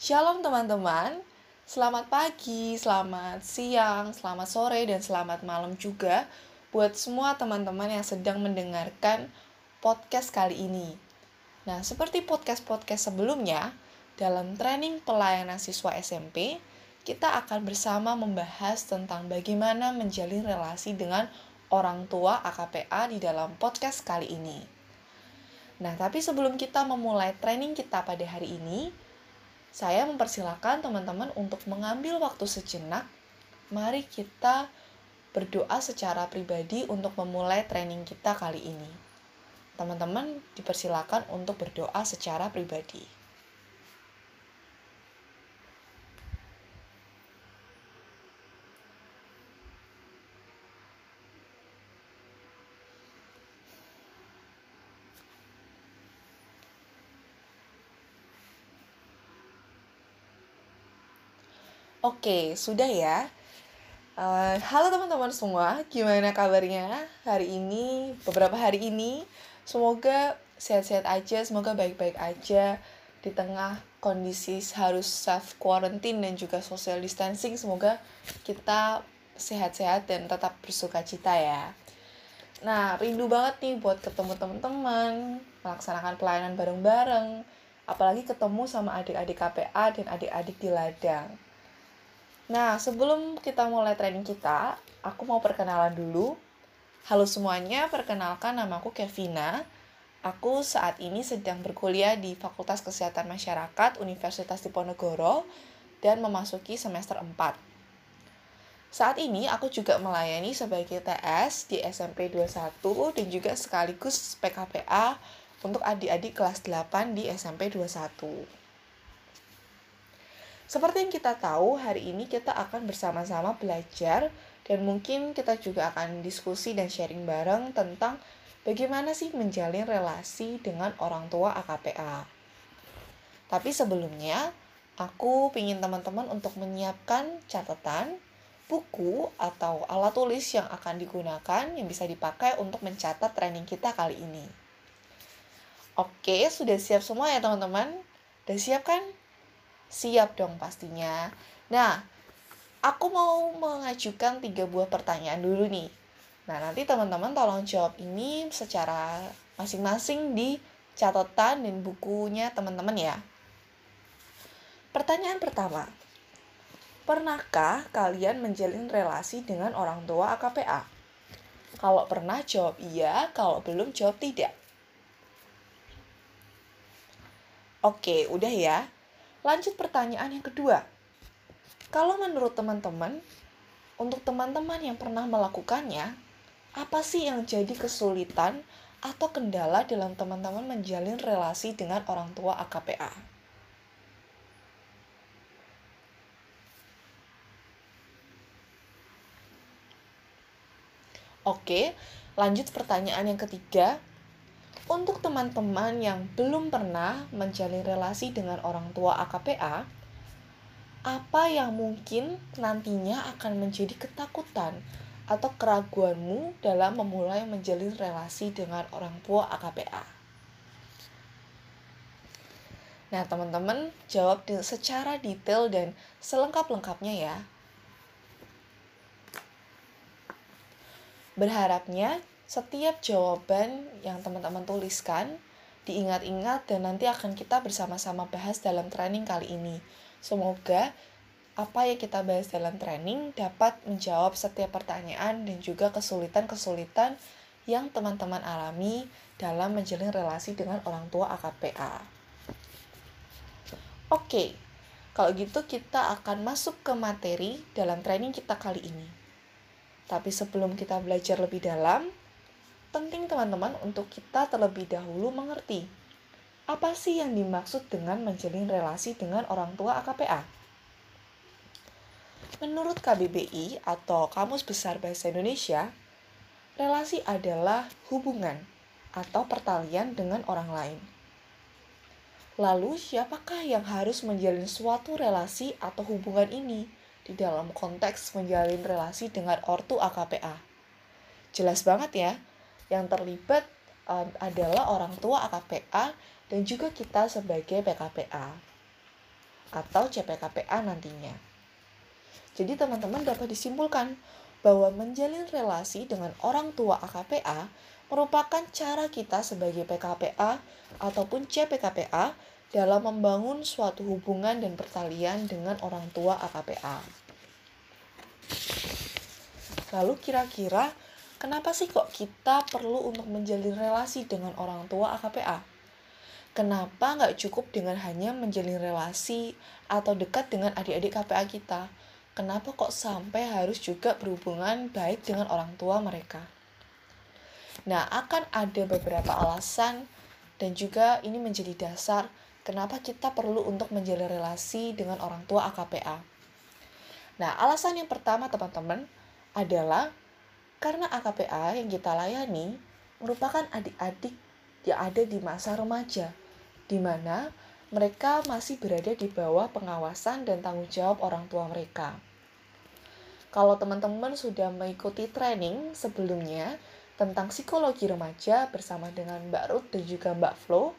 Shalom teman-teman, selamat pagi, selamat siang, selamat sore, dan selamat malam juga buat semua teman-teman yang sedang mendengarkan podcast kali ini. Nah, seperti podcast-podcast sebelumnya, dalam training pelayanan siswa SMP, kita akan bersama membahas tentang bagaimana menjalin relasi dengan orang tua AKPA di dalam podcast kali ini. Nah, tapi sebelum kita memulai training kita pada hari ini, saya mempersilahkan teman-teman untuk mengambil waktu sejenak. Mari kita berdoa secara pribadi untuk memulai training kita kali ini. Teman-teman dipersilakan untuk berdoa secara pribadi. Oke, sudah ya. Uh, halo teman-teman semua, gimana kabarnya hari ini, beberapa hari ini? Semoga sehat-sehat aja, semoga baik-baik aja di tengah kondisi harus self quarantine dan juga social distancing. Semoga kita sehat-sehat dan tetap bersuka cita ya. Nah, rindu banget nih buat ketemu teman-teman, melaksanakan pelayanan bareng-bareng, apalagi ketemu sama adik-adik KPA dan adik-adik di ladang. Nah, sebelum kita mulai training kita, aku mau perkenalan dulu. Halo semuanya, perkenalkan nama aku Kevina. Aku saat ini sedang berkuliah di Fakultas Kesehatan Masyarakat Universitas Diponegoro dan memasuki semester 4. Saat ini aku juga melayani sebagai TS di SMP 21 dan juga sekaligus PKPA untuk adik-adik kelas 8 di SMP 21. Seperti yang kita tahu, hari ini kita akan bersama-sama belajar dan mungkin kita juga akan diskusi dan sharing bareng tentang bagaimana sih menjalin relasi dengan orang tua AKPA. Tapi sebelumnya, aku ingin teman-teman untuk menyiapkan catatan, buku, atau alat tulis yang akan digunakan yang bisa dipakai untuk mencatat training kita kali ini. Oke, sudah siap semua ya teman-teman? Udah siap kan? Siap dong pastinya. Nah, aku mau mengajukan tiga buah pertanyaan dulu nih. Nah, nanti teman-teman tolong jawab ini secara masing-masing di catatan dan bukunya teman-teman ya. Pertanyaan pertama. Pernahkah kalian menjalin relasi dengan orang tua AKPA? Kalau pernah jawab iya, kalau belum jawab tidak. Oke, udah ya. Lanjut pertanyaan yang kedua. Kalau menurut teman-teman, untuk teman-teman yang pernah melakukannya, apa sih yang jadi kesulitan atau kendala dalam teman-teman menjalin relasi dengan orang tua AKPA? Oke, lanjut pertanyaan yang ketiga. Untuk teman-teman yang belum pernah menjalin relasi dengan orang tua AKPA, apa yang mungkin nantinya akan menjadi ketakutan atau keraguanmu dalam memulai menjalin relasi dengan orang tua AKPA? Nah, teman-teman jawab secara detail dan selengkap-lengkapnya ya. Berharapnya setiap jawaban yang teman-teman tuliskan diingat-ingat dan nanti akan kita bersama-sama bahas dalam training kali ini. Semoga apa yang kita bahas dalam training dapat menjawab setiap pertanyaan dan juga kesulitan-kesulitan yang teman-teman alami dalam menjalin relasi dengan orang tua AKPA. Oke, kalau gitu kita akan masuk ke materi dalam training kita kali ini. Tapi sebelum kita belajar lebih dalam, penting teman-teman untuk kita terlebih dahulu mengerti apa sih yang dimaksud dengan menjalin relasi dengan orang tua AKPA. Menurut KBBI atau Kamus Besar Bahasa Indonesia, relasi adalah hubungan atau pertalian dengan orang lain. Lalu, siapakah yang harus menjalin suatu relasi atau hubungan ini di dalam konteks menjalin relasi dengan ortu AKPA? Jelas banget ya, yang terlibat um, adalah orang tua AKPA dan juga kita sebagai PKPA. atau CPKPA nantinya. Jadi teman-teman dapat disimpulkan bahwa menjalin relasi dengan orang tua AKPA merupakan cara kita sebagai PKPA ataupun CPKPA dalam membangun suatu hubungan dan pertalian dengan orang tua AKPA. Lalu kira-kira kenapa sih kok kita perlu untuk menjalin relasi dengan orang tua AKPA? Kenapa nggak cukup dengan hanya menjalin relasi atau dekat dengan adik-adik KPA kita? kenapa kok sampai harus juga berhubungan baik dengan orang tua mereka. Nah, akan ada beberapa alasan dan juga ini menjadi dasar kenapa kita perlu untuk menjalin relasi dengan orang tua AKPA. Nah, alasan yang pertama teman-teman adalah karena AKPA yang kita layani merupakan adik-adik yang ada di masa remaja, di mana mereka masih berada di bawah pengawasan dan tanggung jawab orang tua mereka. Kalau teman-teman sudah mengikuti training sebelumnya tentang psikologi remaja bersama dengan Mbak Ruth dan juga Mbak Flo,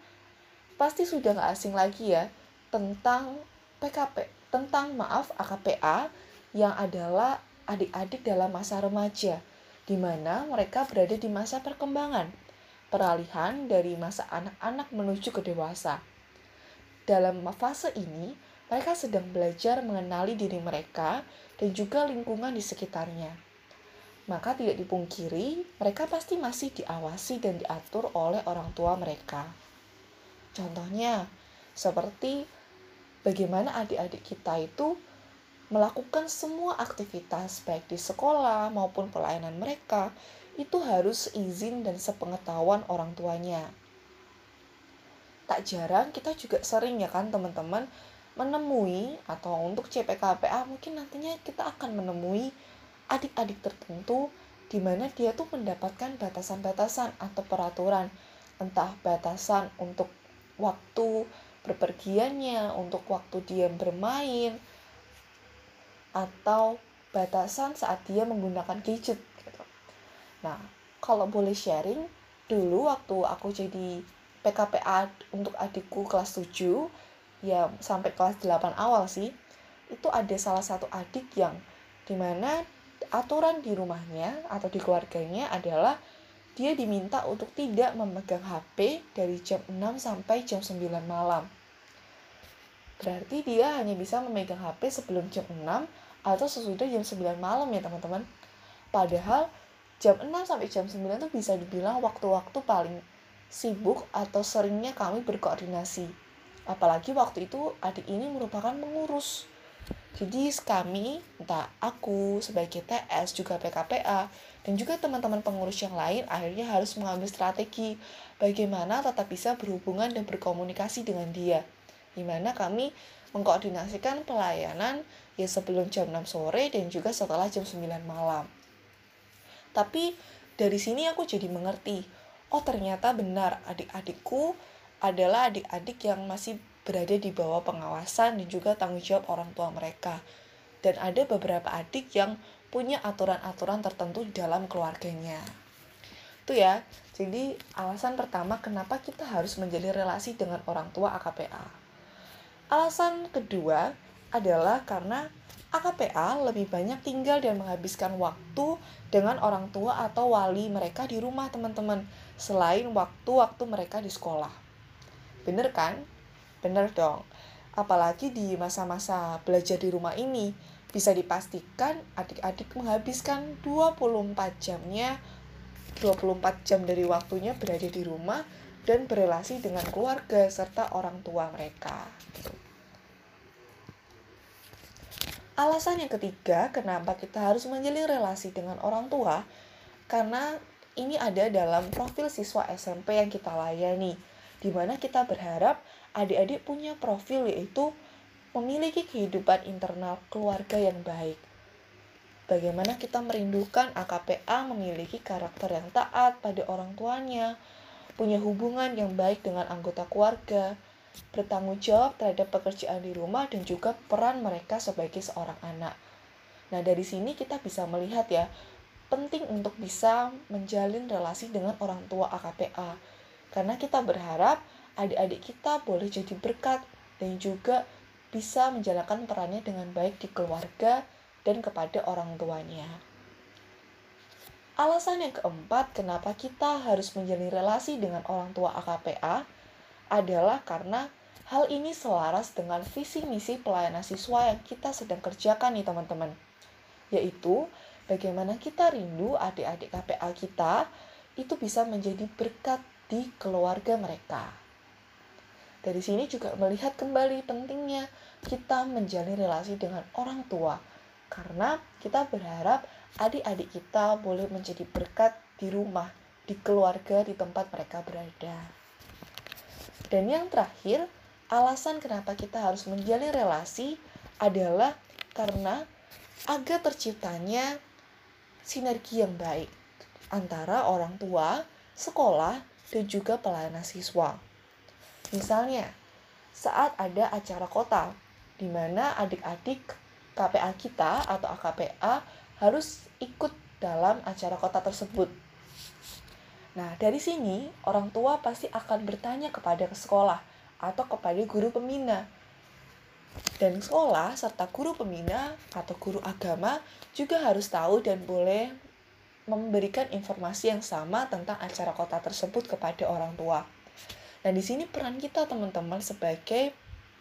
pasti sudah nggak asing lagi ya tentang PKP, tentang maaf AKPA yang adalah adik-adik dalam masa remaja, di mana mereka berada di masa perkembangan, peralihan dari masa anak-anak menuju ke dewasa. Dalam fase ini, mereka sedang belajar mengenali diri mereka dan juga lingkungan di sekitarnya. Maka tidak dipungkiri, mereka pasti masih diawasi dan diatur oleh orang tua mereka. Contohnya, seperti bagaimana adik-adik kita itu melakukan semua aktivitas baik di sekolah maupun pelayanan mereka itu harus izin dan sepengetahuan orang tuanya. Tak jarang kita juga sering ya kan teman-teman menemui atau untuk CPKPA mungkin nantinya kita akan menemui adik-adik tertentu di mana dia tuh mendapatkan batasan-batasan atau peraturan entah batasan untuk waktu berpergiannya, untuk waktu dia bermain atau batasan saat dia menggunakan gadget gitu. Nah, kalau boleh sharing, dulu waktu aku jadi PKPA untuk adikku kelas 7 ya sampai kelas 8 awal sih itu ada salah satu adik yang di mana aturan di rumahnya atau di keluarganya adalah dia diminta untuk tidak memegang HP dari jam 6 sampai jam 9 malam. Berarti dia hanya bisa memegang HP sebelum jam 6 atau sesudah jam 9 malam ya teman-teman. Padahal jam 6 sampai jam 9 itu bisa dibilang waktu-waktu paling sibuk atau seringnya kami berkoordinasi. Apalagi waktu itu adik ini merupakan pengurus. Jadi kami entah aku sebagai TS juga PKPA dan juga teman-teman pengurus yang lain akhirnya harus mengambil strategi bagaimana tetap bisa berhubungan dan berkomunikasi dengan dia di mana kami mengkoordinasikan pelayanan ya sebelum jam 6 sore dan juga setelah jam 9 malam tapi dari sini aku jadi mengerti oh ternyata benar adik-adikku adalah adik-adik yang masih berada di bawah pengawasan dan juga tanggung jawab orang tua mereka. Dan ada beberapa adik yang punya aturan-aturan tertentu di dalam keluarganya. Itu ya, jadi alasan pertama kenapa kita harus menjalin relasi dengan orang tua AKPA. Alasan kedua adalah karena AKPA lebih banyak tinggal dan menghabiskan waktu dengan orang tua atau wali mereka di rumah teman-teman, selain waktu-waktu mereka di sekolah. Bener kan? Bener dong. Apalagi di masa-masa belajar di rumah ini, bisa dipastikan adik-adik menghabiskan 24 jamnya 24 jam dari waktunya berada di rumah dan berelasi dengan keluarga serta orang tua mereka. Alasan yang ketiga, kenapa kita harus menjalin relasi dengan orang tua, karena ini ada dalam profil siswa SMP yang kita layani di mana kita berharap adik-adik punya profil yaitu memiliki kehidupan internal keluarga yang baik. Bagaimana kita merindukan AKPA memiliki karakter yang taat pada orang tuanya, punya hubungan yang baik dengan anggota keluarga, bertanggung jawab terhadap pekerjaan di rumah dan juga peran mereka sebagai seorang anak. Nah, dari sini kita bisa melihat ya, penting untuk bisa menjalin relasi dengan orang tua AKPA karena kita berharap adik-adik kita boleh jadi berkat dan juga bisa menjalankan perannya dengan baik di keluarga dan kepada orang tuanya. Alasan yang keempat kenapa kita harus menjalin relasi dengan orang tua AKPA adalah karena hal ini selaras dengan visi misi pelayanan siswa yang kita sedang kerjakan nih teman-teman. Yaitu bagaimana kita rindu adik-adik KPA kita itu bisa menjadi berkat di keluarga mereka. Dari sini juga melihat kembali pentingnya kita menjalin relasi dengan orang tua, karena kita berharap adik-adik kita boleh menjadi berkat di rumah, di keluarga, di tempat mereka berada. Dan yang terakhir, alasan kenapa kita harus menjalin relasi adalah karena agar terciptanya sinergi yang baik antara orang tua, sekolah, dan juga pelayanan siswa. Misalnya, saat ada acara kota, di mana adik-adik KPA kita atau AKPA harus ikut dalam acara kota tersebut. Nah, dari sini orang tua pasti akan bertanya kepada sekolah atau kepada guru pembina. Dan sekolah serta guru pembina atau guru agama juga harus tahu dan boleh memberikan informasi yang sama tentang acara kota tersebut kepada orang tua. Nah, di sini peran kita teman-teman sebagai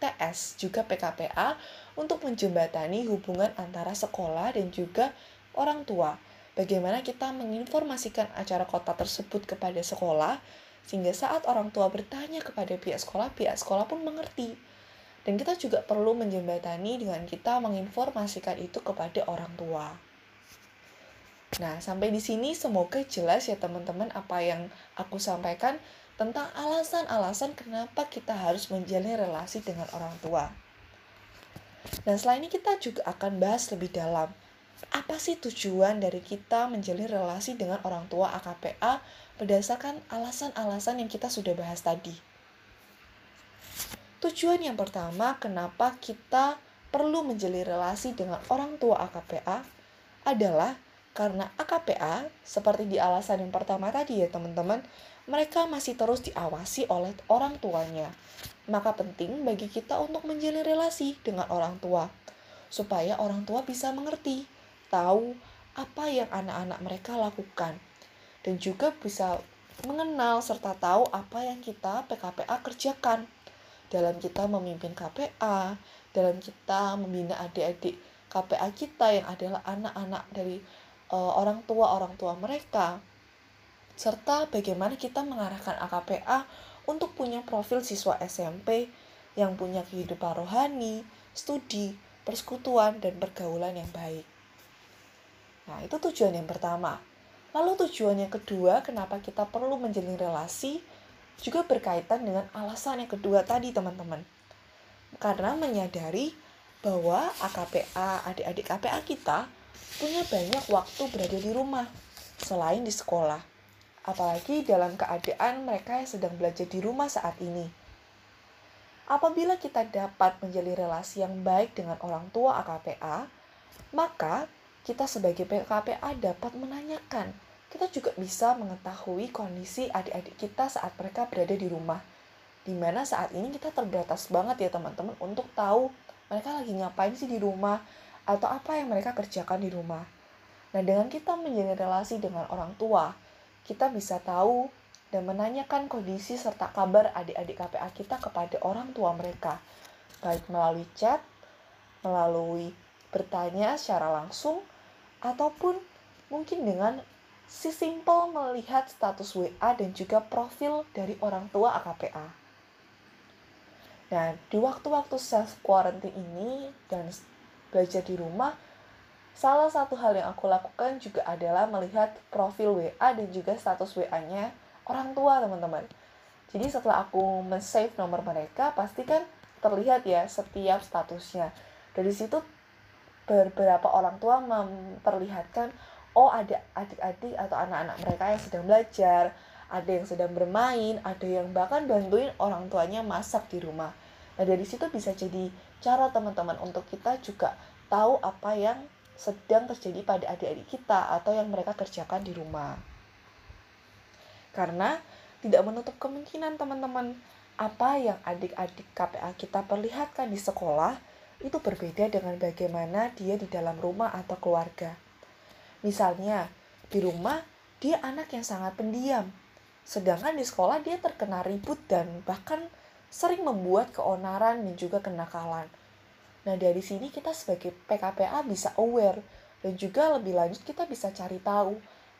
PS juga PKPA untuk menjembatani hubungan antara sekolah dan juga orang tua. Bagaimana kita menginformasikan acara kota tersebut kepada sekolah sehingga saat orang tua bertanya kepada pihak sekolah, pihak sekolah pun mengerti. Dan kita juga perlu menjembatani dengan kita menginformasikan itu kepada orang tua. Nah, sampai di sini semoga jelas ya teman-teman apa yang aku sampaikan tentang alasan-alasan kenapa kita harus menjalin relasi dengan orang tua. Dan setelah ini kita juga akan bahas lebih dalam. Apa sih tujuan dari kita menjalin relasi dengan orang tua AKPA berdasarkan alasan-alasan yang kita sudah bahas tadi. Tujuan yang pertama kenapa kita perlu menjalin relasi dengan orang tua AKPA adalah karena AKPA, seperti di alasan yang pertama tadi ya teman-teman, mereka masih terus diawasi oleh orang tuanya. Maka penting bagi kita untuk menjalin relasi dengan orang tua, supaya orang tua bisa mengerti, tahu apa yang anak-anak mereka lakukan, dan juga bisa mengenal serta tahu apa yang kita PKPA kerjakan. Dalam kita memimpin KPA, dalam kita membina adik-adik KPA kita yang adalah anak-anak dari uh, orang tua orang tua mereka. Serta bagaimana kita mengarahkan AKPA untuk punya profil siswa SMP yang punya kehidupan rohani, studi, persekutuan, dan pergaulan yang baik. Nah, itu tujuan yang pertama. Lalu tujuan yang kedua, kenapa kita perlu menjalin relasi, juga berkaitan dengan alasan yang kedua tadi, teman-teman. Karena menyadari bahwa AKPA, adik-adik KPA kita, punya banyak waktu berada di rumah, selain di sekolah apalagi dalam keadaan mereka yang sedang belajar di rumah saat ini. Apabila kita dapat menjalin relasi yang baik dengan orang tua AKPA, maka kita sebagai PKPA dapat menanyakan. Kita juga bisa mengetahui kondisi adik-adik kita saat mereka berada di rumah. Di mana saat ini kita terbatas banget ya teman-teman untuk tahu mereka lagi ngapain sih di rumah atau apa yang mereka kerjakan di rumah. Nah dengan kita menjalin relasi dengan orang tua, kita bisa tahu dan menanyakan kondisi serta kabar adik-adik KPA kita kepada orang tua mereka, baik melalui chat, melalui bertanya secara langsung, ataupun mungkin dengan si simple melihat status WA dan juga profil dari orang tua AKPA. Nah, di waktu-waktu self quarantine ini dan belajar di rumah, Salah satu hal yang aku lakukan juga adalah melihat profil WA dan juga status WA-nya orang tua, teman-teman. Jadi setelah aku men-save nomor mereka, pasti kan terlihat ya setiap statusnya. Dari situ beberapa orang tua memperlihatkan oh ada adik-adik atau anak-anak mereka yang sedang belajar, ada yang sedang bermain, ada yang bahkan bantuin orang tuanya masak di rumah. Nah, dari situ bisa jadi cara teman-teman untuk kita juga tahu apa yang sedang terjadi pada adik-adik kita atau yang mereka kerjakan di rumah. Karena tidak menutup kemungkinan teman-teman apa yang adik-adik KPA kita perlihatkan di sekolah itu berbeda dengan bagaimana dia di dalam rumah atau keluarga. Misalnya, di rumah dia anak yang sangat pendiam, sedangkan di sekolah dia terkena ribut dan bahkan sering membuat keonaran dan juga kenakalan. Nah, dari sini kita sebagai PKPA bisa aware dan juga lebih lanjut kita bisa cari tahu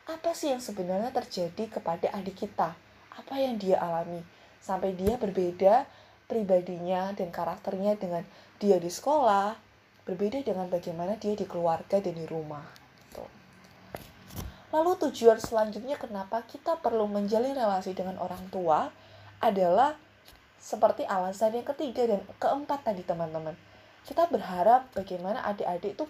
apa sih yang sebenarnya terjadi kepada adik kita, apa yang dia alami sampai dia berbeda pribadinya dan karakternya dengan dia di sekolah berbeda dengan bagaimana dia di keluarga dan di rumah. Lalu tujuan selanjutnya kenapa kita perlu menjalin relasi dengan orang tua adalah seperti alasan yang ketiga dan keempat tadi teman-teman. Kita berharap bagaimana adik-adik itu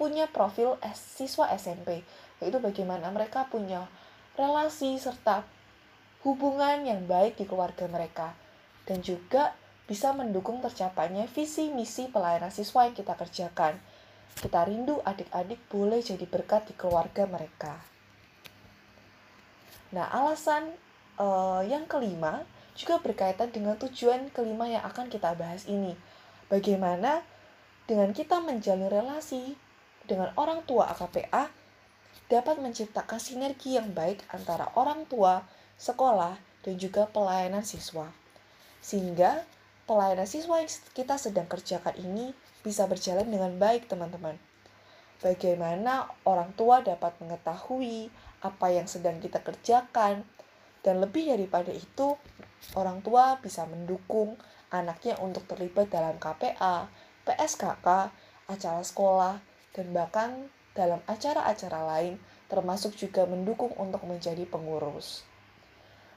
punya profil siswa SMP, yaitu bagaimana mereka punya relasi serta hubungan yang baik di keluarga mereka, dan juga bisa mendukung tercapainya visi misi pelayanan siswa yang kita kerjakan. Kita rindu adik-adik boleh jadi berkat di keluarga mereka. Nah, alasan uh, yang kelima juga berkaitan dengan tujuan kelima yang akan kita bahas ini. Bagaimana dengan kita menjalin relasi dengan orang tua AKPA dapat menciptakan sinergi yang baik antara orang tua, sekolah, dan juga pelayanan siswa. Sehingga pelayanan siswa yang kita sedang kerjakan ini bisa berjalan dengan baik, teman-teman. Bagaimana orang tua dapat mengetahui apa yang sedang kita kerjakan, dan lebih daripada itu, orang tua bisa mendukung anaknya untuk terlibat dalam KPA, PSKK, acara sekolah, dan bahkan dalam acara-acara lain, termasuk juga mendukung untuk menjadi pengurus.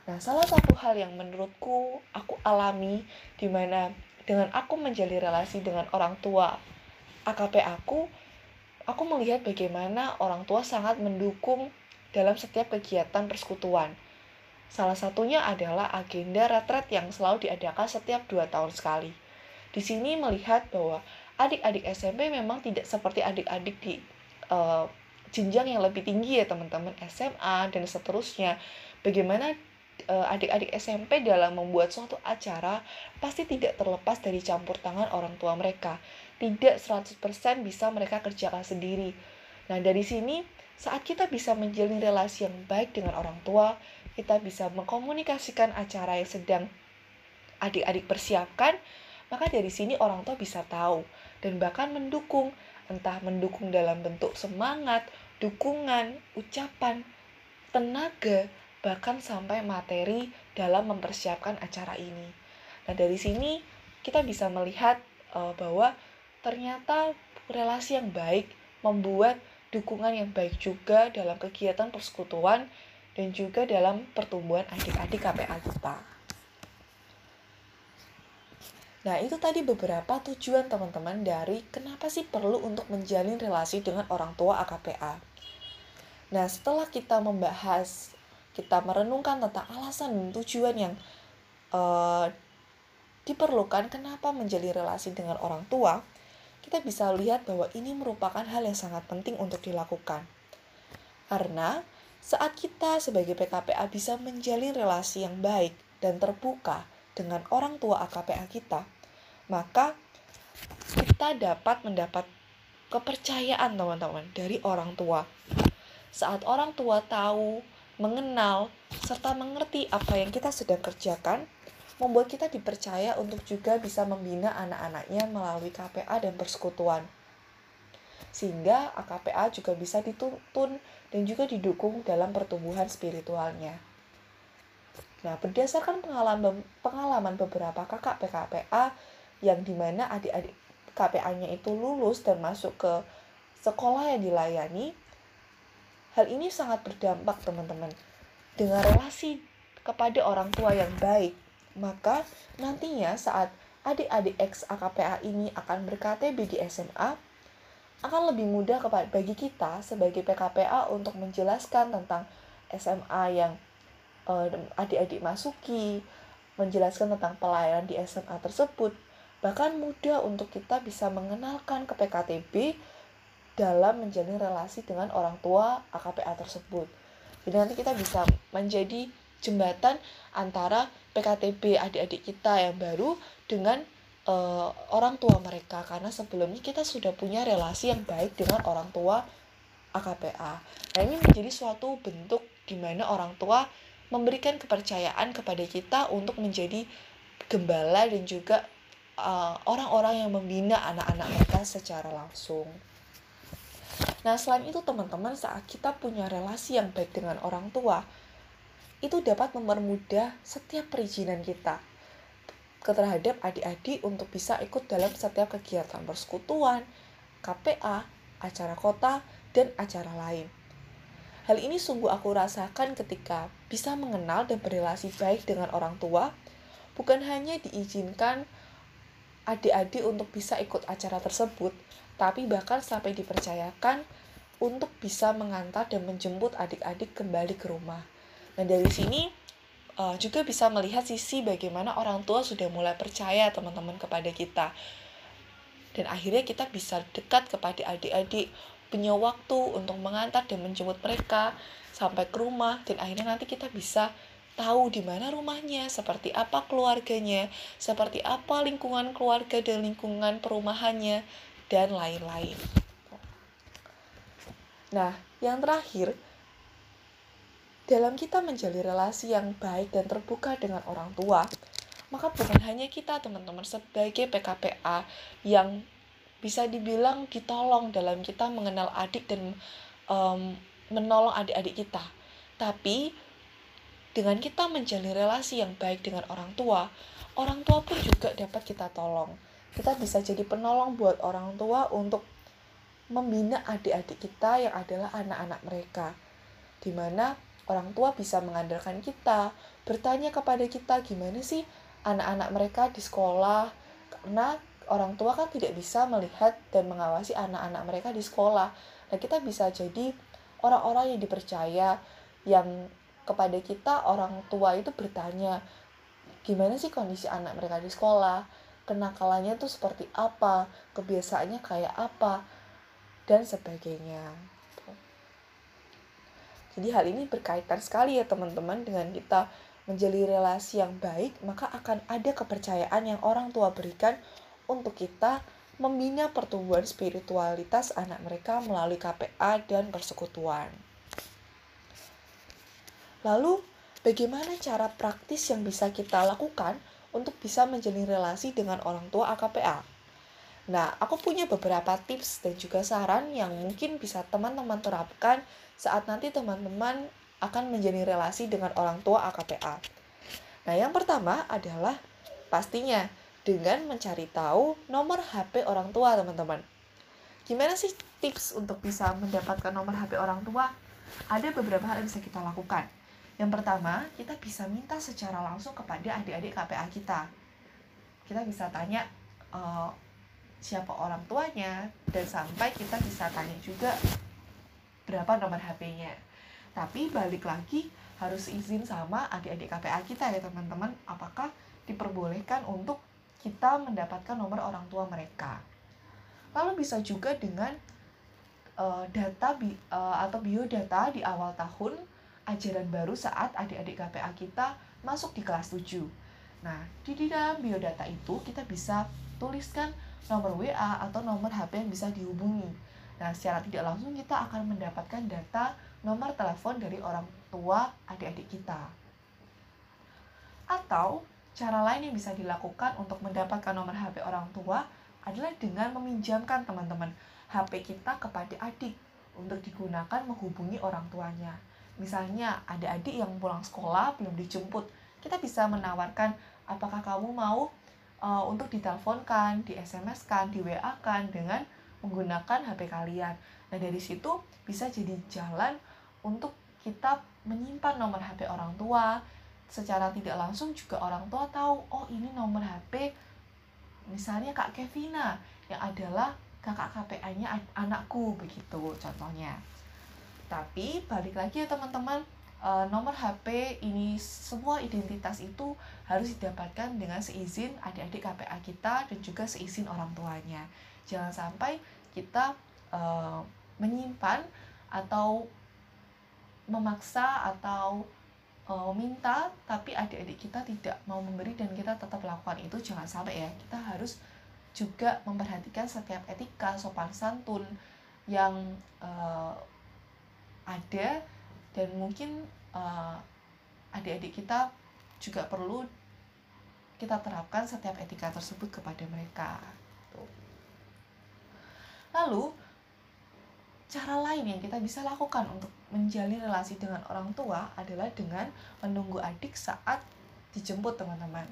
Nah, salah satu hal yang menurutku aku alami di mana dengan aku menjalin relasi dengan orang tua AKP aku, aku melihat bagaimana orang tua sangat mendukung dalam setiap kegiatan persekutuan. Salah satunya adalah agenda retret yang selalu diadakan setiap dua tahun sekali. Di sini melihat bahwa adik-adik SMP memang tidak seperti adik-adik di uh, jenjang yang lebih tinggi ya teman-teman SMA dan seterusnya. Bagaimana adik-adik SMP dalam membuat suatu acara pasti tidak terlepas dari campur tangan orang tua mereka. Tidak 100% bisa mereka kerjakan sendiri. Nah, dari sini saat kita bisa menjalin relasi yang baik dengan orang tua, kita bisa mengkomunikasikan acara yang sedang adik-adik persiapkan, maka dari sini orang tua bisa tahu dan bahkan mendukung, entah mendukung dalam bentuk semangat, dukungan, ucapan, tenaga, bahkan sampai materi dalam mempersiapkan acara ini. Nah, dari sini kita bisa melihat uh, bahwa ternyata relasi yang baik membuat dukungan yang baik juga dalam kegiatan persekutuan dan juga dalam pertumbuhan adik-adik KPA kita. Nah, itu tadi beberapa tujuan teman-teman dari kenapa sih perlu untuk menjalin relasi dengan orang tua AKPA. Nah, setelah kita membahas kita merenungkan tentang alasan dan tujuan yang uh, diperlukan kenapa menjalin relasi dengan orang tua, kita bisa lihat bahwa ini merupakan hal yang sangat penting untuk dilakukan. Karena saat kita sebagai PKPA bisa menjalin relasi yang baik dan terbuka dengan orang tua AKPA kita, maka kita dapat mendapat kepercayaan teman-teman dari orang tua. Saat orang tua tahu mengenal, serta mengerti apa yang kita sedang kerjakan, membuat kita dipercaya untuk juga bisa membina anak-anaknya melalui KPA dan persekutuan. Sehingga AKPA juga bisa dituntun dan juga didukung dalam pertumbuhan spiritualnya. Nah, berdasarkan pengalaman, pengalaman beberapa kakak PKPA yang di mana adik-adik KPA-nya itu lulus dan masuk ke sekolah yang dilayani, Hal ini sangat berdampak teman-teman. Dengan relasi kepada orang tua yang baik, maka nantinya saat adik-adik ex AKPA ini akan berKTB di SMA, akan lebih mudah bagi kita sebagai PKPA untuk menjelaskan tentang SMA yang uh, adik-adik masuki, menjelaskan tentang pelayanan di SMA tersebut, bahkan mudah untuk kita bisa mengenalkan ke PKTB dalam menjalin relasi dengan orang tua AKPA tersebut. Jadi nanti kita bisa menjadi jembatan antara PKTB adik-adik kita yang baru dengan uh, orang tua mereka karena sebelumnya kita sudah punya relasi yang baik dengan orang tua AKPA. Nah ini menjadi suatu bentuk di mana orang tua memberikan kepercayaan kepada kita untuk menjadi gembala dan juga uh, orang-orang uh, yang membina anak-anak mereka secara langsung. Nah, selain itu teman-teman, saat kita punya relasi yang baik dengan orang tua, itu dapat mempermudah setiap perizinan kita terhadap adik-adik untuk bisa ikut dalam setiap kegiatan persekutuan, KPA, acara kota, dan acara lain. Hal ini sungguh aku rasakan ketika bisa mengenal dan berrelasi baik dengan orang tua, bukan hanya diizinkan adik-adik untuk bisa ikut acara tersebut, tapi bahkan sampai dipercayakan untuk bisa mengantar dan menjemput adik-adik kembali ke rumah. Nah, dari sini uh, juga bisa melihat sisi bagaimana orang tua sudah mulai percaya teman-teman kepada kita. Dan akhirnya kita bisa dekat kepada adik-adik punya waktu untuk mengantar dan menjemput mereka sampai ke rumah. Dan akhirnya nanti kita bisa tahu di mana rumahnya, seperti apa keluarganya, seperti apa lingkungan keluarga dan lingkungan perumahannya dan lain-lain. Nah, yang terakhir dalam kita menjalin relasi yang baik dan terbuka dengan orang tua, maka bukan hanya kita teman-teman sebagai PKPA yang bisa dibilang ditolong dalam kita mengenal adik dan um, menolong adik-adik kita, tapi dengan kita menjalin relasi yang baik dengan orang tua, orang tua pun juga dapat kita tolong. Kita bisa jadi penolong buat orang tua untuk membina adik-adik kita yang adalah anak-anak mereka. Di mana orang tua bisa mengandalkan kita, bertanya kepada kita gimana sih anak-anak mereka di sekolah, karena orang tua kan tidak bisa melihat dan mengawasi anak-anak mereka di sekolah. Nah, kita bisa jadi orang-orang yang dipercaya yang kepada kita orang tua itu bertanya gimana sih kondisi anak mereka di sekolah, kenakalannya tuh seperti apa, kebiasaannya kayak apa, dan sebagainya. Jadi hal ini berkaitan sekali ya teman-teman dengan kita menjalin relasi yang baik, maka akan ada kepercayaan yang orang tua berikan untuk kita membina pertumbuhan spiritualitas anak mereka melalui KPA dan persekutuan. Lalu, bagaimana cara praktis yang bisa kita lakukan untuk bisa menjalin relasi dengan orang tua AKPA? Nah, aku punya beberapa tips dan juga saran yang mungkin bisa teman-teman terapkan saat nanti teman-teman akan menjalin relasi dengan orang tua AKPA. Nah, yang pertama adalah pastinya dengan mencari tahu nomor HP orang tua, teman-teman. Gimana sih tips untuk bisa mendapatkan nomor HP orang tua? Ada beberapa hal yang bisa kita lakukan. Yang pertama, kita bisa minta secara langsung kepada adik-adik KPA kita. Kita bisa tanya, e, siapa orang tuanya dan sampai kita bisa tanya juga berapa nomor HP-nya. Tapi balik lagi harus izin sama adik-adik KPA kita ya teman-teman apakah diperbolehkan untuk kita mendapatkan nomor orang tua mereka. Lalu bisa juga dengan uh, data bi uh, atau biodata di awal tahun ajaran baru saat adik-adik KPA kita masuk di kelas 7. Nah, di dalam biodata itu kita bisa tuliskan nomor WA atau nomor HP yang bisa dihubungi. Nah, secara tidak langsung kita akan mendapatkan data nomor telepon dari orang tua adik-adik kita. Atau cara lain yang bisa dilakukan untuk mendapatkan nomor HP orang tua adalah dengan meminjamkan teman-teman HP kita kepada adik untuk digunakan menghubungi orang tuanya. Misalnya ada adik yang pulang sekolah belum dijemput, kita bisa menawarkan apakah kamu mau uh, untuk diteleponkan, di SMS kan, di WA kan dengan menggunakan HP kalian. Nah dari situ bisa jadi jalan untuk kita menyimpan nomor HP orang tua. Secara tidak langsung juga orang tua tahu, oh ini nomor HP misalnya Kak Kevina yang adalah kakak KPA-nya anakku begitu contohnya. Tapi balik lagi ya teman-teman, uh, nomor HP ini semua identitas itu harus didapatkan dengan seizin adik-adik KPA kita dan juga seizin orang tuanya. Jangan sampai kita uh, menyimpan atau memaksa atau uh, minta tapi adik-adik kita tidak mau memberi dan kita tetap lakukan itu jangan sampai ya kita harus juga memperhatikan setiap etika sopan santun yang uh, ada dan mungkin uh, adik-adik kita juga perlu kita terapkan setiap etika tersebut kepada mereka. Lalu cara lain yang kita bisa lakukan untuk menjalin relasi dengan orang tua adalah dengan menunggu adik saat dijemput teman-teman.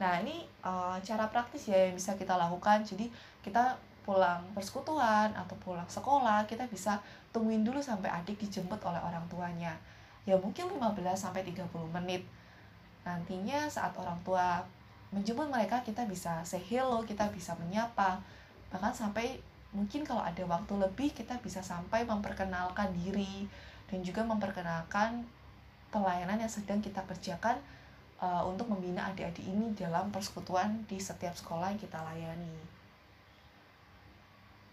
Nah ini uh, cara praktis ya yang bisa kita lakukan. Jadi kita pulang persekutuan atau pulang sekolah kita bisa tungguin dulu sampai adik dijemput oleh orang tuanya. Ya mungkin 15 sampai 30 menit. Nantinya saat orang tua menjemput mereka kita bisa say hello, kita bisa menyapa. Bahkan sampai mungkin kalau ada waktu lebih kita bisa sampai memperkenalkan diri dan juga memperkenalkan pelayanan yang sedang kita kerjakan uh, untuk membina adik-adik ini dalam persekutuan di setiap sekolah yang kita layani.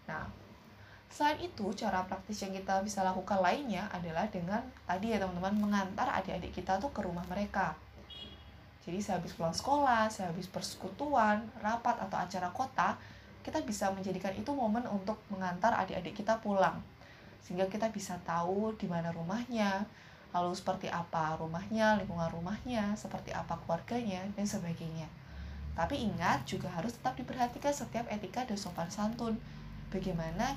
Nah, selain itu, cara praktis yang kita bisa lakukan lainnya adalah dengan tadi ya teman-teman mengantar adik-adik kita tuh ke rumah mereka. Jadi sehabis pulang sekolah, sehabis persekutuan, rapat atau acara kota, kita bisa menjadikan itu momen untuk mengantar adik-adik kita pulang. Sehingga kita bisa tahu di mana rumahnya lalu seperti apa rumahnya lingkungan rumahnya seperti apa keluarganya dan sebagainya. Tapi ingat juga harus tetap diperhatikan setiap etika dan sopan santun bagaimana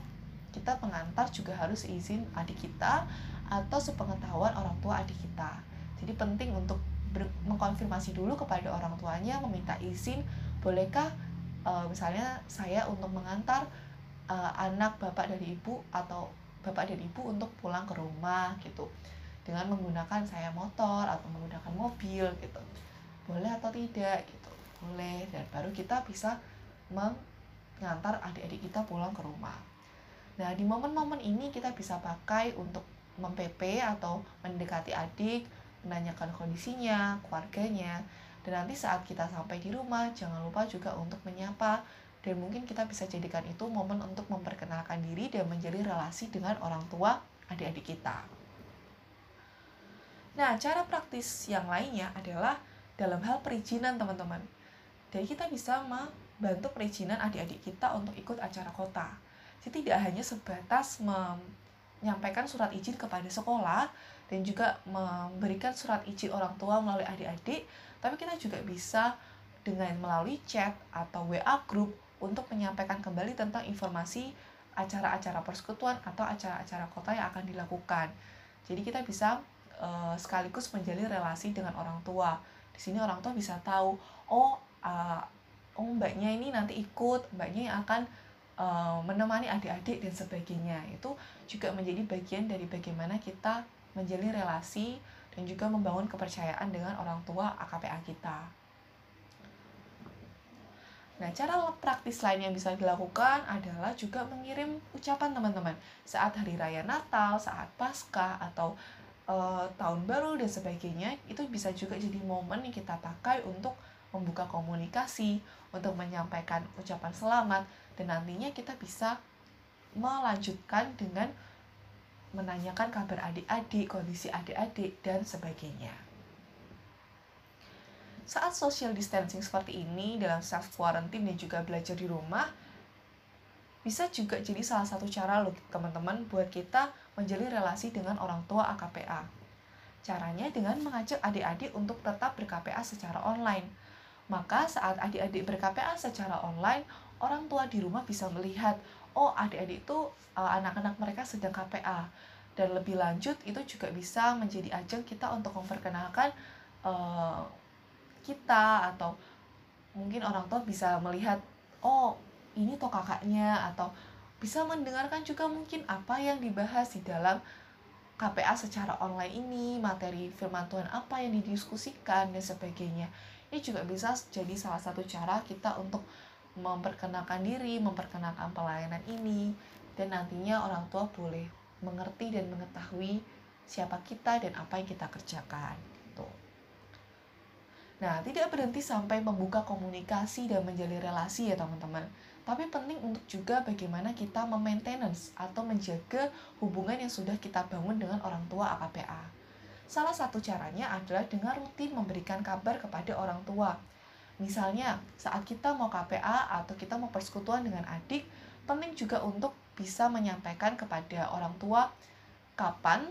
kita pengantar juga harus izin adik kita atau sepengetahuan orang tua adik kita. Jadi penting untuk mengkonfirmasi dulu kepada orang tuanya meminta izin bolehkah uh, misalnya saya untuk mengantar uh, anak bapak dari ibu atau bapak dan ibu untuk pulang ke rumah gitu. Dengan menggunakan saya motor atau menggunakan mobil gitu. Boleh atau tidak gitu. Boleh dan baru kita bisa mengantar adik-adik kita pulang ke rumah nah di momen-momen ini kita bisa pakai untuk mempepe atau mendekati adik menanyakan kondisinya keluarganya dan nanti saat kita sampai di rumah, jangan lupa juga untuk menyapa. Dan mungkin kita bisa jadikan itu momen untuk memperkenalkan diri dan menjalin relasi dengan orang tua adik-adik kita. Nah, cara praktis yang lainnya adalah dalam hal perizinan teman-teman. Jadi kita bisa membantu perizinan adik-adik kita untuk ikut acara kota. Jadi tidak hanya sebatas menyampaikan surat izin kepada sekolah dan juga memberikan surat izin orang tua melalui adik-adik, tapi kita juga bisa dengan melalui chat atau WA group untuk menyampaikan kembali tentang informasi acara-acara persekutuan atau acara-acara kota yang akan dilakukan. Jadi kita bisa uh, sekaligus menjalin relasi dengan orang tua. Di sini orang tua bisa tahu, oh, uh, oh mbaknya ini nanti ikut, mbaknya yang akan uh, menemani adik-adik dan sebagainya. Itu juga menjadi bagian dari bagaimana kita menjalin relasi dan juga membangun kepercayaan dengan orang tua AKPA kita. Nah, cara praktis lain yang bisa dilakukan adalah juga mengirim ucapan teman-teman saat hari raya Natal, saat Paskah atau e, tahun baru dan sebagainya. Itu bisa juga jadi momen yang kita pakai untuk membuka komunikasi, untuk menyampaikan ucapan selamat dan nantinya kita bisa melanjutkan dengan menanyakan kabar adik-adik, kondisi adik-adik, dan sebagainya. Saat social distancing seperti ini, dalam self quarantine dan juga belajar di rumah, bisa juga jadi salah satu cara loh teman-teman buat kita menjalin relasi dengan orang tua AKPA. Caranya dengan mengajak adik-adik untuk tetap ber-KPA secara online. Maka saat adik-adik ber-KPA secara online, orang tua di rumah bisa melihat, oh adik-adik itu uh, anak-anak mereka sedang KPA dan lebih lanjut itu juga bisa menjadi ajang kita untuk memperkenalkan uh, kita atau mungkin orang tua bisa melihat oh ini toh kakaknya atau bisa mendengarkan juga mungkin apa yang dibahas di dalam KPA secara online ini, materi firman Tuhan apa yang didiskusikan dan sebagainya. Ini juga bisa jadi salah satu cara kita untuk memperkenalkan diri, memperkenalkan pelayanan ini, dan nantinya orang tua boleh mengerti dan mengetahui siapa kita dan apa yang kita kerjakan. Gitu. Nah, tidak berhenti sampai membuka komunikasi dan menjalin relasi ya teman-teman. Tapi penting untuk juga bagaimana kita memaintenance atau menjaga hubungan yang sudah kita bangun dengan orang tua AKPA. Salah satu caranya adalah dengan rutin memberikan kabar kepada orang tua. Misalnya, saat kita mau KPA atau kita mau persekutuan dengan adik, penting juga untuk bisa menyampaikan kepada orang tua kapan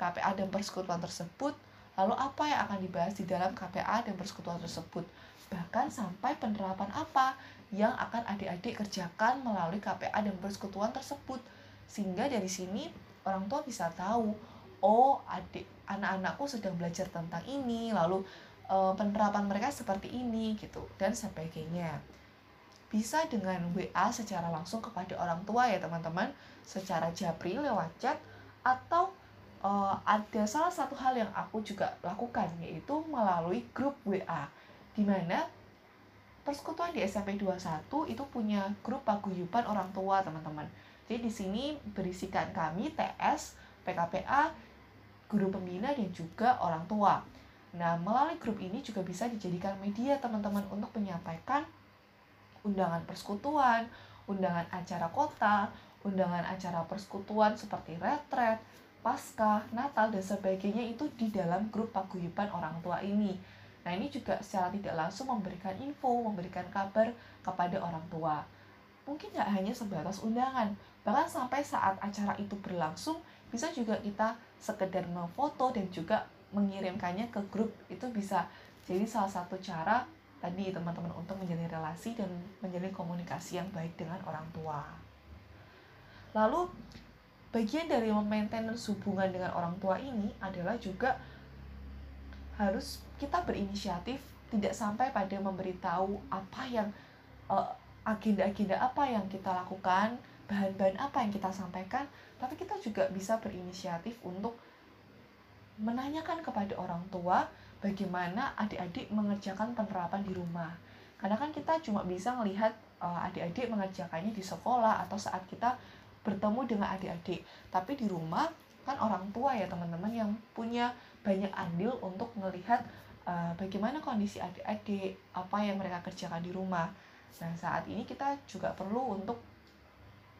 KPA dan persekutuan tersebut, lalu apa yang akan dibahas di dalam KPA dan persekutuan tersebut, bahkan sampai penerapan apa yang akan adik-adik kerjakan melalui KPA dan persekutuan tersebut. Sehingga dari sini orang tua bisa tahu, oh adik anak-anakku sedang belajar tentang ini, lalu e, penerapan mereka seperti ini gitu dan sebagainya. Bisa dengan WA secara langsung kepada orang tua ya teman-teman, secara japri lewat chat atau uh, ada salah satu hal yang aku juga lakukan yaitu melalui grup WA di mana persekutuan di SMP 21 itu punya grup paguyuban orang tua teman-teman. Jadi di sini berisikan kami TS, PKPA, guru pembina dan juga orang tua. Nah, melalui grup ini juga bisa dijadikan media teman-teman untuk menyampaikan undangan persekutuan, undangan acara kota, undangan acara persekutuan seperti retret, pasca, natal, dan sebagainya itu di dalam grup paguyuban orang tua ini. Nah ini juga secara tidak langsung memberikan info, memberikan kabar kepada orang tua. Mungkin nggak hanya sebatas undangan, bahkan sampai saat acara itu berlangsung, bisa juga kita sekedar memfoto dan juga mengirimkannya ke grup. Itu bisa jadi salah satu cara tadi teman-teman untuk menjalin relasi dan menjalin komunikasi yang baik dengan orang tua. Lalu bagian dari memaintain hubungan dengan orang tua ini adalah juga harus kita berinisiatif tidak sampai pada memberitahu apa yang eh, agenda-agenda apa yang kita lakukan bahan-bahan apa yang kita sampaikan tapi kita juga bisa berinisiatif untuk menanyakan kepada orang tua bagaimana adik-adik mengerjakan penerapan di rumah. Karena kan kita cuma bisa melihat uh, adik-adik mengerjakannya di sekolah atau saat kita bertemu dengan adik-adik. Tapi di rumah kan orang tua ya teman-teman yang punya banyak andil untuk melihat uh, bagaimana kondisi adik-adik apa yang mereka kerjakan di rumah. Nah saat ini kita juga perlu untuk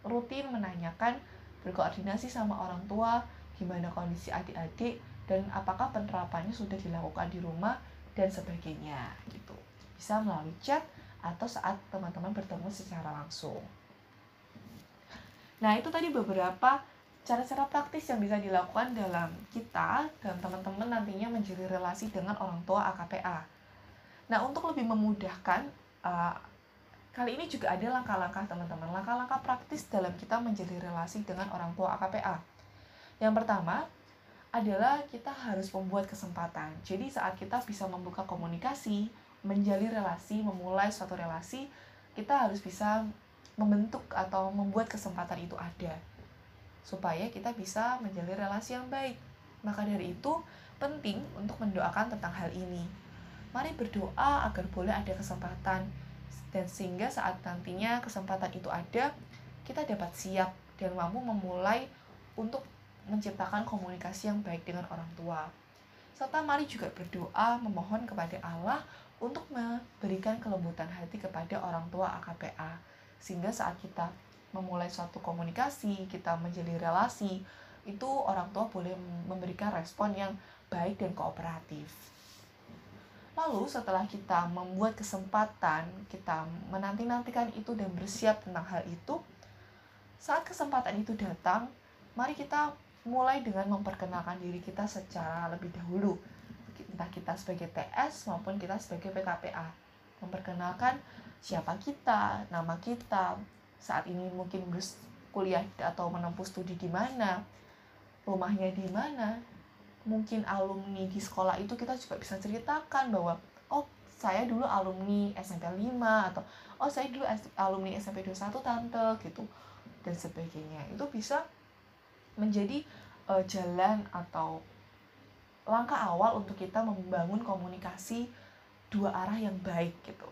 rutin menanyakan berkoordinasi sama orang tua gimana kondisi adik-adik dan apakah penerapannya sudah dilakukan di rumah dan sebagainya gitu bisa melalui chat atau saat teman-teman bertemu secara langsung Nah, itu tadi beberapa cara-cara praktis yang bisa dilakukan dalam kita dan teman-teman nantinya menjadi relasi dengan orang tua AKPA. Nah, untuk lebih memudahkan, uh, kali ini juga ada langkah-langkah teman-teman, langkah-langkah praktis dalam kita menjadi relasi dengan orang tua AKPA. Yang pertama adalah kita harus membuat kesempatan. Jadi saat kita bisa membuka komunikasi, menjalin relasi, memulai suatu relasi, kita harus bisa membentuk atau membuat kesempatan itu ada supaya kita bisa menjalin relasi yang baik. Maka dari itu penting untuk mendoakan tentang hal ini. Mari berdoa agar boleh ada kesempatan dan sehingga saat nantinya kesempatan itu ada, kita dapat siap dan mampu memulai untuk menciptakan komunikasi yang baik dengan orang tua. Serta mari juga berdoa memohon kepada Allah untuk memberikan kelembutan hati kepada orang tua AKPA sehingga saat kita memulai suatu komunikasi kita menjadi relasi itu orang tua boleh memberikan respon yang baik dan kooperatif lalu setelah kita membuat kesempatan kita menanti-nantikan itu dan bersiap tentang hal itu saat kesempatan itu datang mari kita mulai dengan memperkenalkan diri kita secara lebih dahulu. Entah kita sebagai TS maupun kita sebagai PKPA memperkenalkan siapa kita, nama kita, saat ini mungkin kuliah atau menempuh studi di mana, rumahnya di mana, mungkin alumni di sekolah itu kita juga bisa ceritakan bahwa oh saya dulu alumni SMP 5 atau oh saya dulu alumni SMP 21 tante gitu dan sebagainya. Itu bisa menjadi uh, jalan atau langkah awal untuk kita membangun komunikasi dua arah yang baik gitu.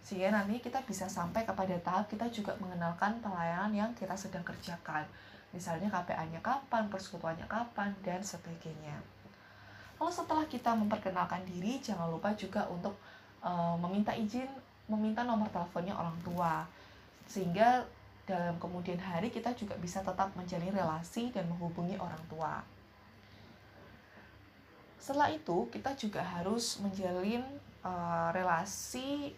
Sehingga nanti kita bisa sampai kepada tahap kita juga mengenalkan pelayanan yang kita sedang kerjakan misalnya KPA-nya kapan, persekutuannya kapan, dan sebagainya. Lalu setelah kita memperkenalkan diri jangan lupa juga untuk uh, meminta izin meminta nomor teleponnya orang tua. Sehingga dalam kemudian hari kita juga bisa tetap menjalin relasi dan menghubungi orang tua. Setelah itu kita juga harus menjalin uh, relasi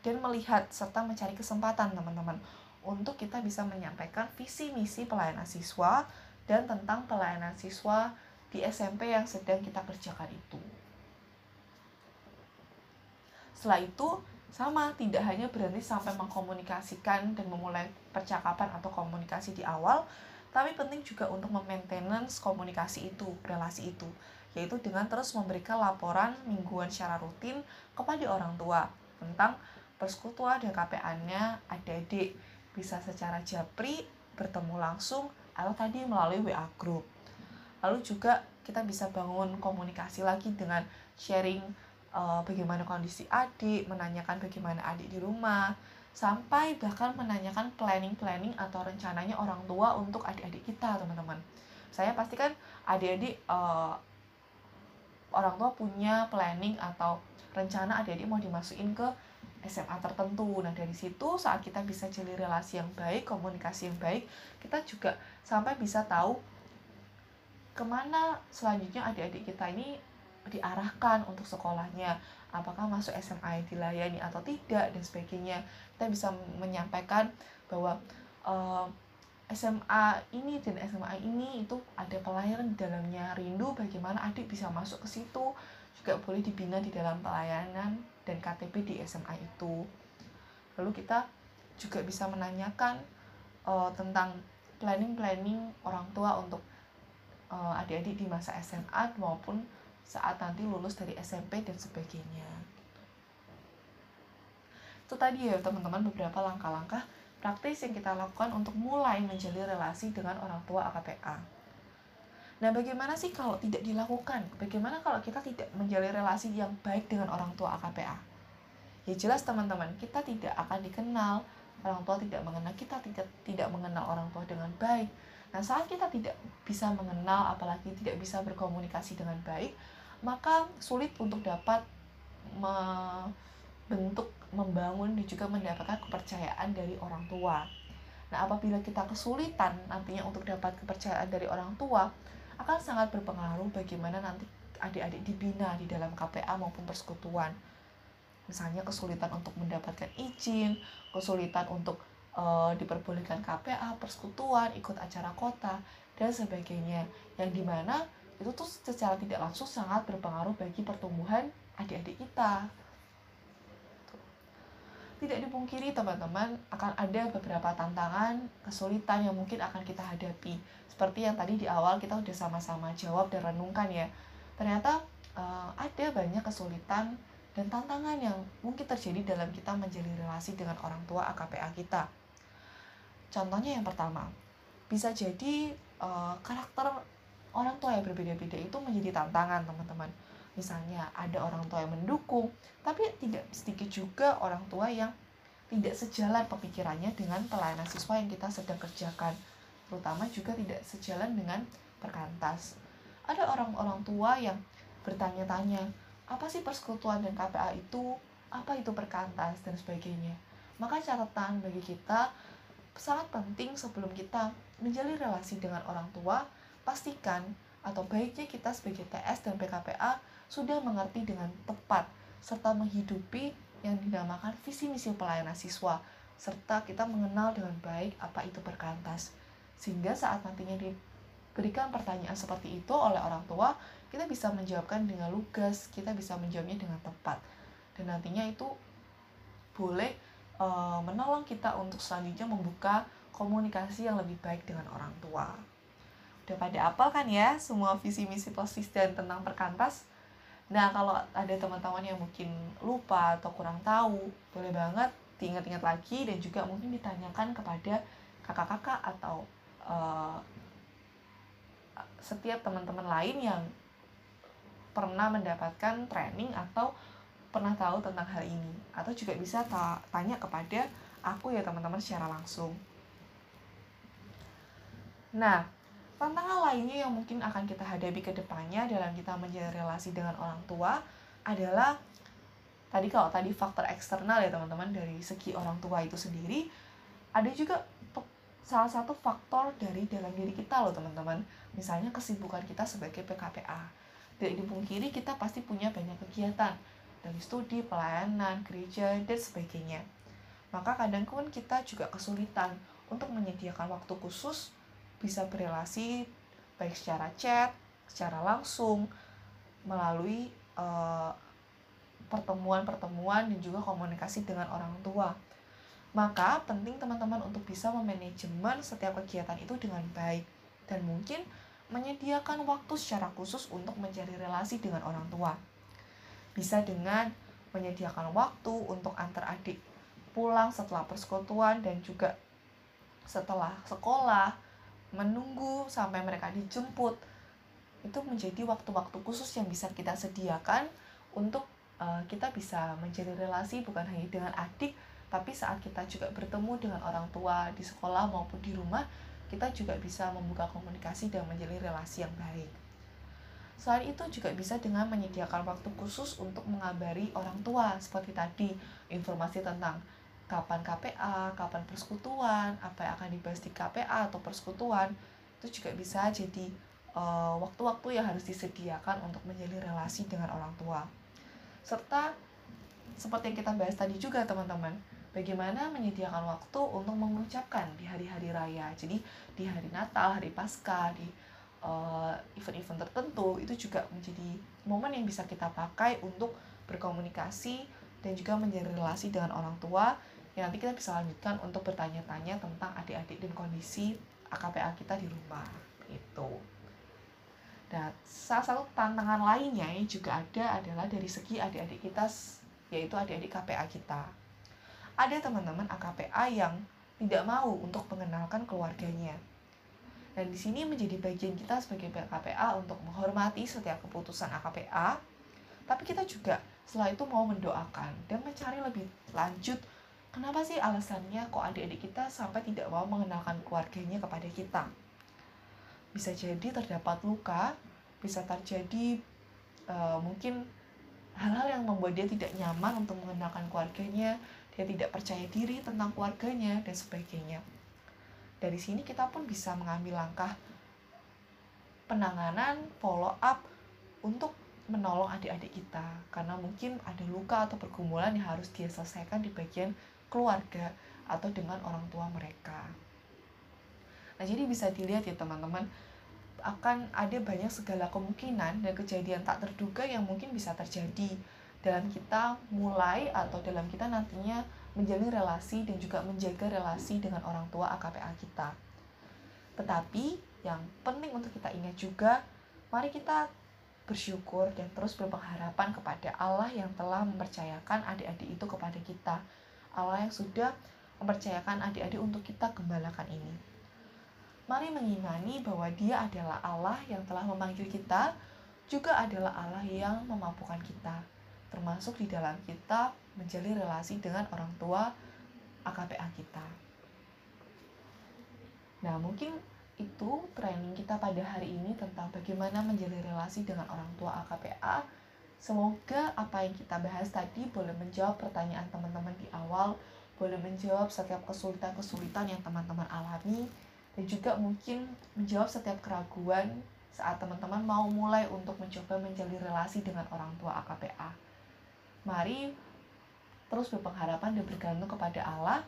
dan melihat serta mencari kesempatan teman-teman untuk kita bisa menyampaikan visi misi pelayanan siswa dan tentang pelayanan siswa di SMP yang sedang kita kerjakan itu. Setelah itu, sama tidak hanya berhenti sampai mengkomunikasikan dan memulai percakapan atau komunikasi di awal, tapi penting juga untuk memaintenance komunikasi itu, relasi itu, yaitu dengan terus memberikan laporan mingguan secara rutin kepada orang tua tentang persekutuan dan KPA-nya adik-adik bisa secara japri bertemu langsung atau tadi melalui WA group. Lalu juga kita bisa bangun komunikasi lagi dengan sharing uh, bagaimana kondisi adik, menanyakan bagaimana adik di rumah, sampai bahkan menanyakan planning-planning atau rencananya orang tua untuk adik-adik kita, teman-teman. Saya pastikan adik-adik uh, orang tua punya planning atau rencana adik-adik mau dimasukin ke SMA tertentu. Nah, dari situ saat kita bisa jalin relasi yang baik, komunikasi yang baik, kita juga sampai bisa tahu ke mana selanjutnya adik-adik kita ini diarahkan untuk sekolahnya. Apakah masuk SMA yang dilayani atau tidak, dan sebagainya. Kita bisa menyampaikan bahwa uh, eh, SMA ini dan SMA ini itu ada pelayanan di dalamnya rindu bagaimana adik bisa masuk ke situ juga boleh dibina di dalam pelayanan dan KTP di SMA itu. Lalu kita juga bisa menanyakan uh, tentang planning-planning orang tua untuk uh, adik-adik di masa SMA maupun saat nanti lulus dari SMP dan sebagainya. Itu tadi ya teman-teman beberapa langkah-langkah praktis yang kita lakukan untuk mulai menjalin relasi dengan orang tua AKPA. Nah, bagaimana sih kalau tidak dilakukan? Bagaimana kalau kita tidak menjalin relasi yang baik dengan orang tua AKPA? Ya jelas teman-teman, kita tidak akan dikenal, orang tua tidak mengenal kita, tidak tidak mengenal orang tua dengan baik. Nah, saat kita tidak bisa mengenal apalagi tidak bisa berkomunikasi dengan baik, maka sulit untuk dapat membentuk, membangun dan juga mendapatkan kepercayaan dari orang tua. Nah, apabila kita kesulitan nantinya untuk dapat kepercayaan dari orang tua, akan sangat berpengaruh bagaimana nanti adik-adik dibina di dalam KPA maupun persekutuan. Misalnya kesulitan untuk mendapatkan izin, kesulitan untuk e, diperbolehkan KPA, persekutuan, ikut acara kota, dan sebagainya. Yang di mana itu tuh secara tidak langsung sangat berpengaruh bagi pertumbuhan adik-adik kita. Tidak dipungkiri teman-teman akan ada beberapa tantangan, kesulitan yang mungkin akan kita hadapi. Seperti yang tadi di awal kita udah sama-sama jawab dan renungkan ya. Ternyata uh, ada banyak kesulitan dan tantangan yang mungkin terjadi dalam kita menjalin relasi dengan orang tua AKPA kita. Contohnya yang pertama bisa jadi uh, karakter orang tua yang berbeda-beda itu menjadi tantangan teman-teman misalnya ada orang tua yang mendukung tapi tidak sedikit juga orang tua yang tidak sejalan pemikirannya dengan pelayanan siswa yang kita sedang kerjakan terutama juga tidak sejalan dengan perkantas. Ada orang-orang tua yang bertanya-tanya, apa sih persekutuan dan KPA itu? Apa itu perkantas dan sebagainya. Maka catatan bagi kita sangat penting sebelum kita menjalin relasi dengan orang tua, pastikan atau baiknya kita sebagai TS dan PKPA sudah mengerti dengan tepat serta menghidupi yang dinamakan visi misi pelayanan siswa serta kita mengenal dengan baik apa itu perkantas sehingga saat nantinya diberikan pertanyaan seperti itu oleh orang tua kita bisa menjawabkan dengan lugas kita bisa menjawabnya dengan tepat. Dan nantinya itu boleh e, menolong kita untuk selanjutnya membuka komunikasi yang lebih baik dengan orang tua. Udah pada apal kan ya semua visi misi persisten tentang perkantas nah kalau ada teman-teman yang mungkin lupa atau kurang tahu boleh banget diingat-ingat lagi dan juga mungkin ditanyakan kepada kakak-kakak atau uh, setiap teman-teman lain yang pernah mendapatkan training atau pernah tahu tentang hal ini atau juga bisa ta tanya kepada aku ya teman-teman secara langsung. Nah, tantangan lainnya yang mungkin akan kita hadapi ke depannya dalam kita menjalin relasi dengan orang tua adalah tadi kalau tadi faktor eksternal ya teman-teman dari segi orang tua itu sendiri ada juga salah satu faktor dari dalam diri kita loh teman-teman. Misalnya kesibukan kita sebagai PKPA Tidak dipungkiri kita pasti punya banyak kegiatan. Dari studi, pelayanan, gereja, dan sebagainya. Maka kadang pun kita juga kesulitan untuk menyediakan waktu khusus bisa berelasi baik secara chat, secara langsung, melalui uh, pertemuan-pertemuan dan juga komunikasi dengan orang tua. Maka penting teman-teman untuk bisa memanajemen setiap kegiatan itu dengan baik dan mungkin menyediakan waktu secara khusus untuk mencari relasi dengan orang tua. Bisa dengan menyediakan waktu untuk antar adik pulang setelah persekutuan dan juga setelah sekolah, menunggu sampai mereka dijemput. Itu menjadi waktu-waktu khusus yang bisa kita sediakan untuk uh, kita bisa menjadi relasi bukan hanya dengan adik, tapi saat kita juga bertemu dengan orang tua di sekolah maupun di rumah, kita juga bisa membuka komunikasi dan menjalin relasi yang baik. Selain itu juga bisa dengan menyediakan waktu khusus untuk mengabari orang tua seperti tadi informasi tentang kapan KPA, kapan persekutuan, apa yang akan dibahas di KPA atau persekutuan itu juga bisa jadi eh, waktu-waktu uh, yang harus disediakan untuk menjalin relasi dengan orang tua. Serta seperti yang kita bahas tadi juga teman-teman bagaimana menyediakan waktu untuk mengucapkan di hari-hari raya. Jadi di hari Natal hari Paskah di eh, event-event tertentu itu juga menjadi momen yang bisa kita pakai untuk berkomunikasi dan juga menjalin relasi dengan orang tua yang nanti kita bisa lanjutkan untuk bertanya-tanya tentang adik-adik dan kondisi AKPA kita di rumah itu. Dan salah satu tantangan lainnya yang juga ada adalah dari segi adik-adik kita, yaitu adik-adik KPA kita. Ada teman-teman AKPA yang tidak mau untuk mengenalkan keluarganya. Dan di sini menjadi bagian kita sebagai KPA untuk menghormati setiap keputusan AKPA, tapi kita juga setelah itu mau mendoakan dan mencari lebih lanjut kenapa sih alasannya kok adik-adik kita sampai tidak mau mengenalkan keluarganya kepada kita bisa jadi terdapat luka, bisa terjadi uh, mungkin hal-hal yang membuat dia tidak nyaman untuk mengenalkan keluarganya, dia tidak percaya diri tentang keluarganya, dan sebagainya. Dari sini kita pun bisa mengambil langkah penanganan, follow up untuk menolong adik-adik kita karena mungkin ada luka atau pergumulan yang harus dia selesaikan di bagian keluarga atau dengan orang tua mereka. Nah, jadi bisa dilihat ya teman-teman, akan ada banyak segala kemungkinan dan kejadian tak terduga yang mungkin bisa terjadi dalam kita mulai atau dalam kita nantinya menjalin relasi dan juga menjaga relasi dengan orang tua AKPA kita. Tetapi yang penting untuk kita ingat juga, mari kita bersyukur dan terus berpengharapan kepada Allah yang telah mempercayakan adik-adik itu kepada kita. Allah yang sudah mempercayakan adik-adik untuk kita gembalakan ini. Mari mengimani bahwa Dia adalah Allah yang telah memanggil kita, juga adalah Allah yang memampukan kita, termasuk di dalam kita menjalin relasi dengan orang tua AKPA kita. Nah, mungkin itu training kita pada hari ini tentang bagaimana menjalin relasi dengan orang tua AKPA. Semoga apa yang kita bahas tadi boleh menjawab pertanyaan teman-teman di awal, boleh menjawab setiap kesulitan-kesulitan yang teman-teman alami, dan juga mungkin menjawab setiap keraguan saat teman-teman mau mulai untuk mencoba menjalin relasi dengan orang tua AKPA. Mari terus berpengharapan dan bergantung kepada Allah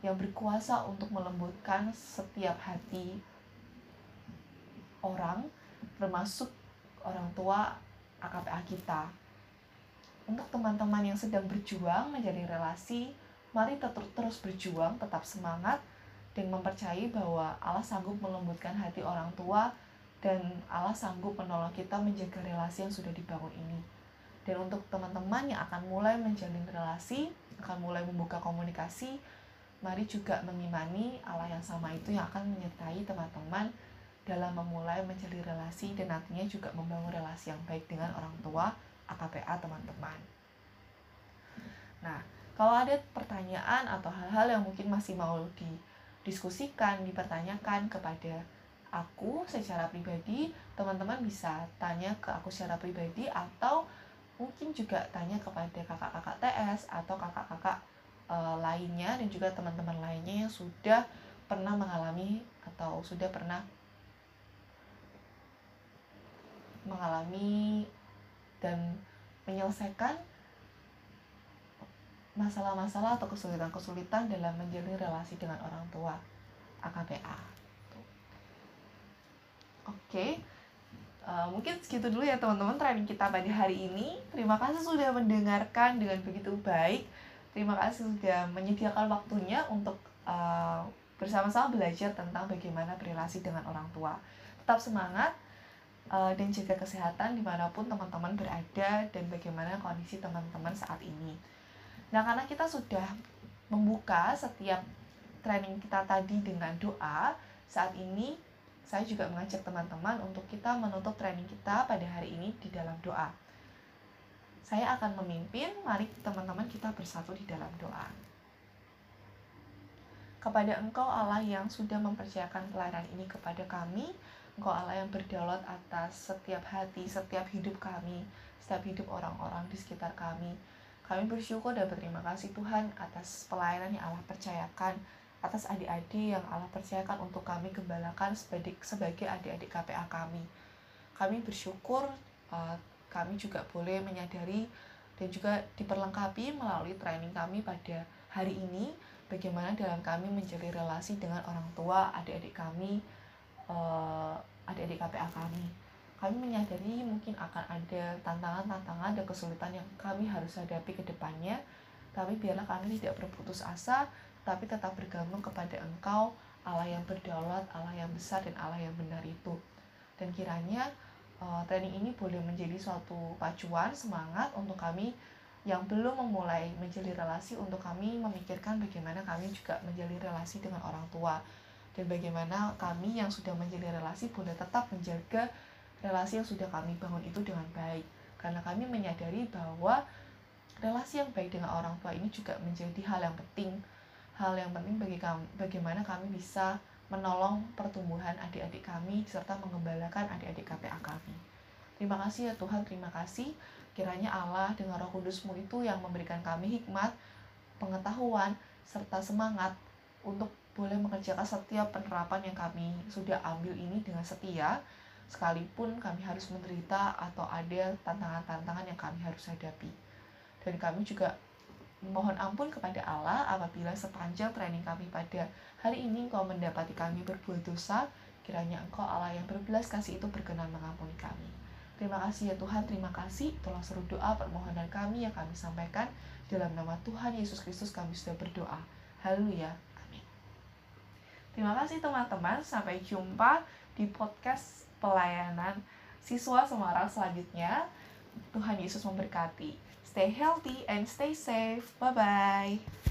yang berkuasa untuk melembutkan setiap hati orang, termasuk orang tua AKPA kita. Untuk teman-teman yang sedang berjuang menjadi relasi, mari tetap terus berjuang, tetap semangat, dan mempercayai bahwa Allah sanggup melembutkan hati orang tua dan Allah sanggup menolong kita menjaga relasi yang sudah dibangun ini. Dan untuk teman-teman yang akan mulai menjalin relasi, akan mulai membuka komunikasi, mari juga mengimani Allah yang sama itu yang akan menyertai teman-teman dalam memulai menjalin relasi dan nantinya juga membangun relasi yang baik dengan orang tua AKPA teman-teman. Nah, kalau ada pertanyaan atau hal-hal yang mungkin masih mau di diskusikan, dipertanyakan kepada aku secara pribadi, teman-teman bisa tanya ke aku secara pribadi atau mungkin juga tanya kepada kakak-kakak TS atau kakak-kakak e, lainnya dan juga teman-teman lainnya yang sudah pernah mengalami atau sudah pernah mengalami dan menyelesaikan masalah-masalah atau kesulitan-kesulitan dalam menjalin relasi dengan orang tua AKPA. Oke, okay. uh, eh, mungkin segitu dulu ya teman-teman training kita pada hari ini. Terima kasih sudah mendengarkan dengan begitu baik. Terima kasih sudah menyediakan waktunya untuk uh, bersama-sama belajar tentang bagaimana berrelasi dengan orang tua. Tetap semangat uh, dan jaga kesehatan di mana pun teman-teman berada dan bagaimana kondisi teman-teman saat ini. Nah, karena kita sudah membuka setiap training kita tadi dengan doa, saat ini saya juga mengajak teman-teman untuk kita menutup training kita pada hari ini di dalam doa. Saya akan memimpin, mari teman-teman kita bersatu di dalam doa. Kepada Engkau Allah yang sudah mempercayakan pelayanan ini kepada kami, Engkau Allah yang berdaulat atas setiap hati, setiap hidup kami, setiap hidup orang-orang di sekitar kami. Kami bersyukur dan berterima kasih Tuhan atas pelayanan yang Allah percayakan, atas adik-adik yang Allah percayakan untuk kami gembalakan sebagai, adik-adik KPA kami. Kami bersyukur uh, kami juga boleh menyadari dan juga diperlengkapi melalui training kami pada hari ini bagaimana dalam kami menjalin relasi dengan orang tua adik-adik kami, uh, adik-adik KPA kami. Kami menyadari mungkin akan ada tantangan-tantangan dan kesulitan yang kami harus hadapi ke depannya, tapi biarlah kami tidak berputus asa, tapi tetap bergantung kepada Engkau, Allah yang berdaulat, Allah yang besar, dan Allah yang benar itu. Dan kiranya uh, training ini boleh menjadi suatu pacuan, semangat untuk kami yang belum memulai menjalin relasi untuk kami memikirkan bagaimana kami juga menjalin relasi dengan orang tua dan bagaimana kami yang sudah menjalin relasi boleh tetap menjaga relasi yang sudah kami bangun itu dengan baik. Karena kami menyadari bahwa relasi yang baik dengan orang tua ini juga menjadi hal yang penting. Hal yang penting bagi kami bagaimana kami bisa menolong pertumbuhan adik-adik kami serta mengembalakan adik-adik KPA kami. Terima kasih ya Tuhan terima kasih. Kiranya Allah dengan roh kudusmu itu yang memberikan kami hikmat pengetahuan serta semangat untuk boleh mengerjakan setiap penerapan yang kami sudah ambil ini dengan setia sekalipun kami harus menderita atau ada tantangan-tantangan yang kami harus hadapi. Dan kami juga mohon ampun kepada Allah apabila sepanjang training kami pada hari ini engkau mendapati kami berbuat dosa, kiranya engkau Allah yang berbelas kasih itu berkenan mengampuni kami. Terima kasih ya Tuhan, terima kasih. Tolong seru doa permohonan kami yang kami sampaikan dalam nama Tuhan Yesus Kristus kami sudah berdoa. Haleluya. Terima kasih teman-teman. Sampai jumpa di podcast pelayanan siswa Semarang selanjutnya. Tuhan Yesus memberkati. Stay healthy and stay safe. Bye bye.